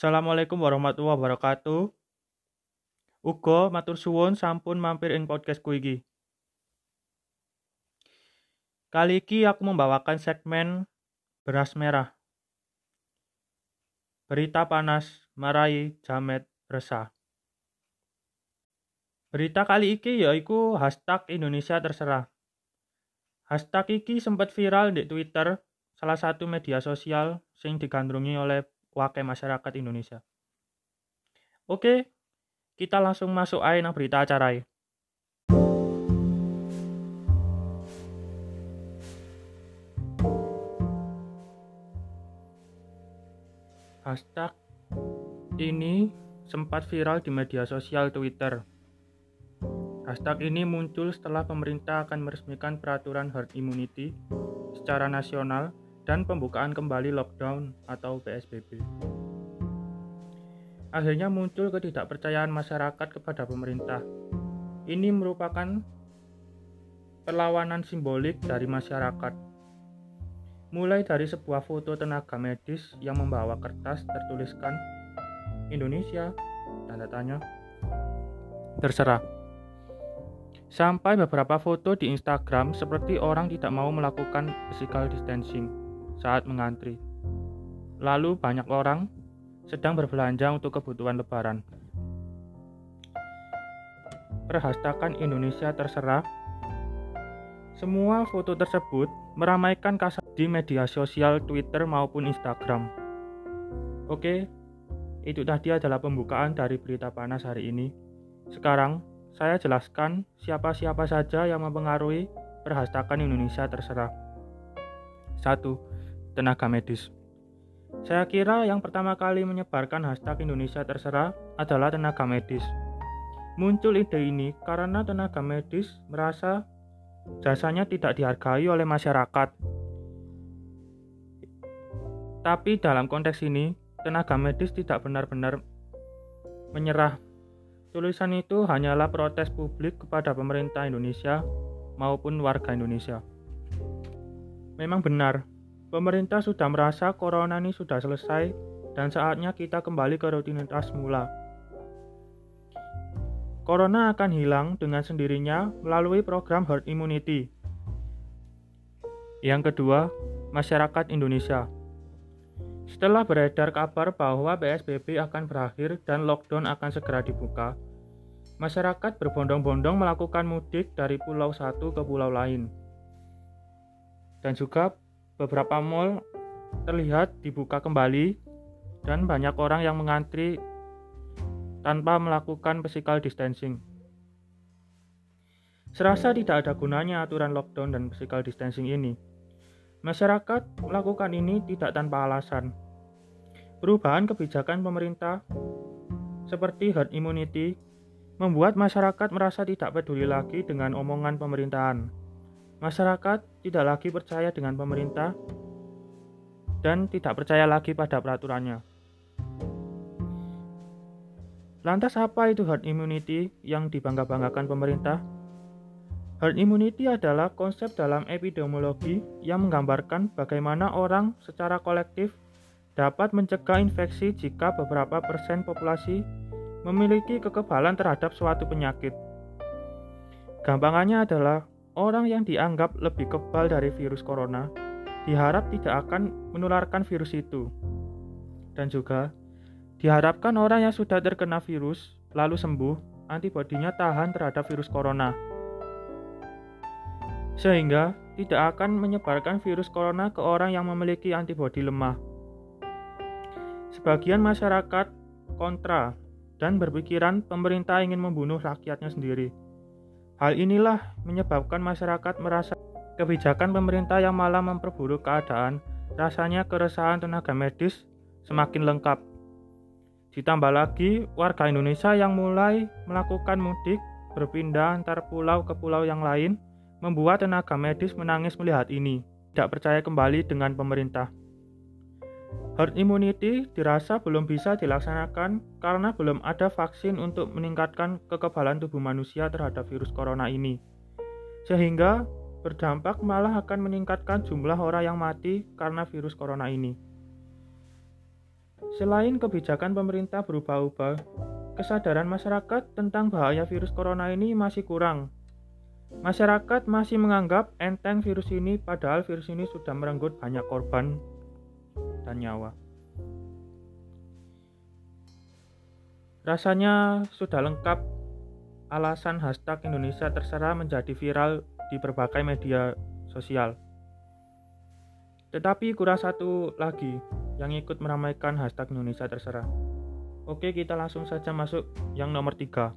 Assalamualaikum warahmatullahi wabarakatuh. Ugo matur suwun sampun mampir ing podcastku iki. Kali ini aku membawakan segmen beras merah. Berita panas marai jamet resah. Berita kali ini yaiku hashtag Indonesia terserah. Hashtag iki sempat viral di Twitter, salah satu media sosial sing digandrungi oleh wakil masyarakat Indonesia. Oke, kita langsung masuk aja nang berita acara. Hashtag ini sempat viral di media sosial Twitter. Hashtag ini muncul setelah pemerintah akan meresmikan peraturan herd immunity secara nasional dan pembukaan kembali lockdown atau PSBB akhirnya muncul ketidakpercayaan masyarakat kepada pemerintah. Ini merupakan perlawanan simbolik dari masyarakat. Mulai dari sebuah foto tenaga medis yang membawa kertas tertuliskan Indonesia, tanda tanya, terserah. Sampai beberapa foto di Instagram seperti orang tidak mau melakukan physical distancing saat mengantri. Lalu banyak orang sedang berbelanja untuk kebutuhan lebaran. Perhastakan Indonesia terserah. Semua foto tersebut meramaikan kasar di media sosial Twitter maupun Instagram. Oke, itu tadi adalah pembukaan dari berita panas hari ini. Sekarang, saya jelaskan siapa-siapa saja yang mempengaruhi perhastakan Indonesia terserah. 1. Tenaga medis saya kira yang pertama kali menyebarkan hashtag Indonesia Terserah adalah tenaga medis. Muncul ide ini karena tenaga medis merasa jasanya tidak dihargai oleh masyarakat. Tapi dalam konteks ini, tenaga medis tidak benar-benar menyerah. Tulisan itu hanyalah protes publik kepada pemerintah Indonesia maupun warga Indonesia. Memang benar, Pemerintah sudah merasa corona ini sudah selesai dan saatnya kita kembali ke rutinitas semula. Corona akan hilang dengan sendirinya melalui program herd immunity. Yang kedua, masyarakat Indonesia. Setelah beredar kabar bahwa PSBB akan berakhir dan lockdown akan segera dibuka, masyarakat berbondong-bondong melakukan mudik dari pulau satu ke pulau lain. Dan juga beberapa mall terlihat dibuka kembali dan banyak orang yang mengantri tanpa melakukan physical distancing. Serasa tidak ada gunanya aturan lockdown dan physical distancing ini. Masyarakat melakukan ini tidak tanpa alasan. Perubahan kebijakan pemerintah seperti herd immunity membuat masyarakat merasa tidak peduli lagi dengan omongan pemerintahan. Masyarakat tidak lagi percaya dengan pemerintah dan tidak percaya lagi pada peraturannya. Lantas apa itu herd immunity yang dibangga-banggakan pemerintah? Herd immunity adalah konsep dalam epidemiologi yang menggambarkan bagaimana orang secara kolektif dapat mencegah infeksi jika beberapa persen populasi memiliki kekebalan terhadap suatu penyakit. Gampangannya adalah Orang yang dianggap lebih kebal dari virus corona diharap tidak akan menularkan virus itu. Dan juga diharapkan orang yang sudah terkena virus lalu sembuh, antibodinya tahan terhadap virus corona. Sehingga tidak akan menyebarkan virus corona ke orang yang memiliki antibodi lemah. Sebagian masyarakat kontra dan berpikiran pemerintah ingin membunuh rakyatnya sendiri. Hal inilah menyebabkan masyarakat merasa kebijakan pemerintah yang malah memperburuk keadaan, rasanya keresahan tenaga medis semakin lengkap. Ditambah lagi, warga Indonesia yang mulai melakukan mudik berpindah antar pulau ke pulau yang lain, membuat tenaga medis menangis melihat ini, tidak percaya kembali dengan pemerintah. Herd immunity dirasa belum bisa dilaksanakan karena belum ada vaksin untuk meningkatkan kekebalan tubuh manusia terhadap virus corona ini. Sehingga berdampak malah akan meningkatkan jumlah orang yang mati karena virus corona ini. Selain kebijakan pemerintah berubah-ubah, kesadaran masyarakat tentang bahaya virus corona ini masih kurang. Masyarakat masih menganggap enteng virus ini padahal virus ini sudah merenggut banyak korban dan nyawa. Rasanya sudah lengkap alasan hashtag Indonesia terserah menjadi viral di berbagai media sosial. Tetapi kurang satu lagi yang ikut meramaikan hashtag Indonesia terserah. Oke, kita langsung saja masuk yang nomor tiga.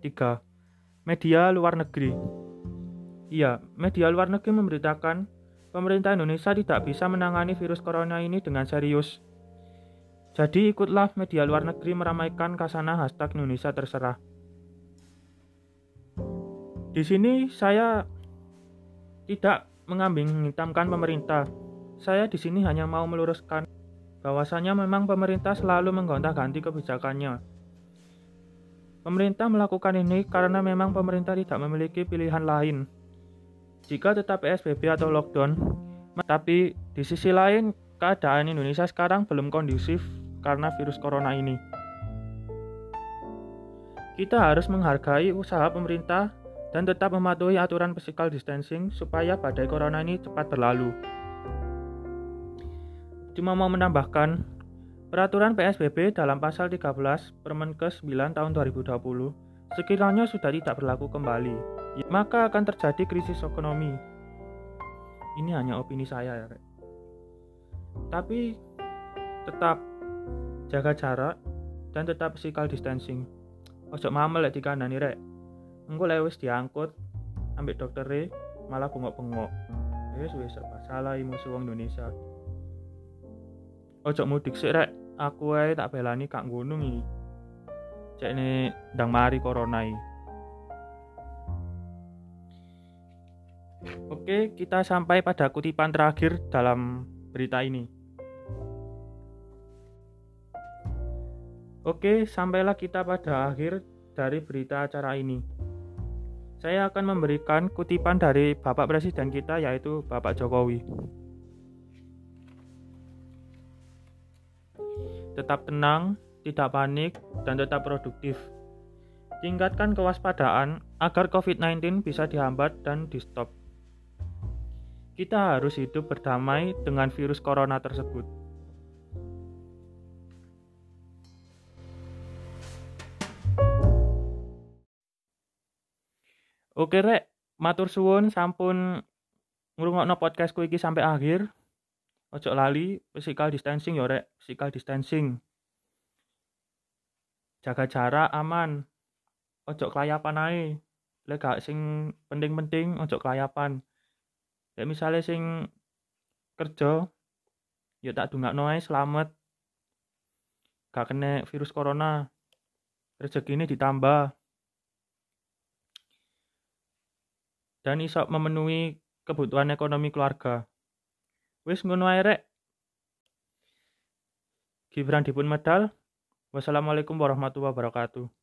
Tiga, media luar negeri. Iya, media luar negeri memberitakan pemerintah Indonesia tidak bisa menangani virus corona ini dengan serius. Jadi ikutlah media luar negeri meramaikan kasana hashtag Indonesia terserah. Di sini saya tidak mengambing hitamkan pemerintah. Saya di sini hanya mau meluruskan bahwasanya memang pemerintah selalu menggonta-ganti kebijakannya. Pemerintah melakukan ini karena memang pemerintah tidak memiliki pilihan lain. Jika tetap PSBB atau lockdown, tapi di sisi lain keadaan Indonesia sekarang belum kondusif karena virus corona ini. Kita harus menghargai usaha pemerintah dan tetap mematuhi aturan physical distancing supaya badai corona ini cepat berlalu. Cuma mau menambahkan, peraturan PSBB dalam pasal 13 Permenkes 9 tahun 2020 sekiranya sudah tidak berlaku kembali, maka akan terjadi krisis ekonomi. Ini hanya opini saya ya, Rek. Tapi tetap jaga jarak dan tetap physical distancing. Ojo mamel lek dikandani rek. Engko lek wis diangkut ambek dokter malah bengok-bengok. Wis serba salah musuh wong Indonesia ojo mudik sih rek aku ae tak belani kak gunung iki cek ndang mari corona iki Oke, kita sampai pada kutipan terakhir dalam berita ini. Oke, sampailah kita pada akhir dari berita acara ini. Saya akan memberikan kutipan dari Bapak Presiden kita yaitu Bapak Jokowi. Tetap tenang, tidak panik, dan tetap produktif. Tingkatkan kewaspadaan agar COVID-19 bisa dihambat dan di-stop. Kita harus hidup berdamai dengan virus corona tersebut. Oke rek, matur suwun sampun ngrungokno podcastku iki sampai akhir. Ojo lali physical distancing ya rek, physical distancing. Jaga jarak aman. Ojo kelayapan ae. Lek sing penting-penting ojo kelayapan. Lek misalnya sing kerja ya tak dungakno ae selamat. Gak kena virus corona. Rezeki ini ditambah. Dan iso memenuhi kebutuhan ekonomi keluarga. Wis ngono ae rek. Gibran dipun medal. Wassalamualaikum warahmatullahi wabarakatuh.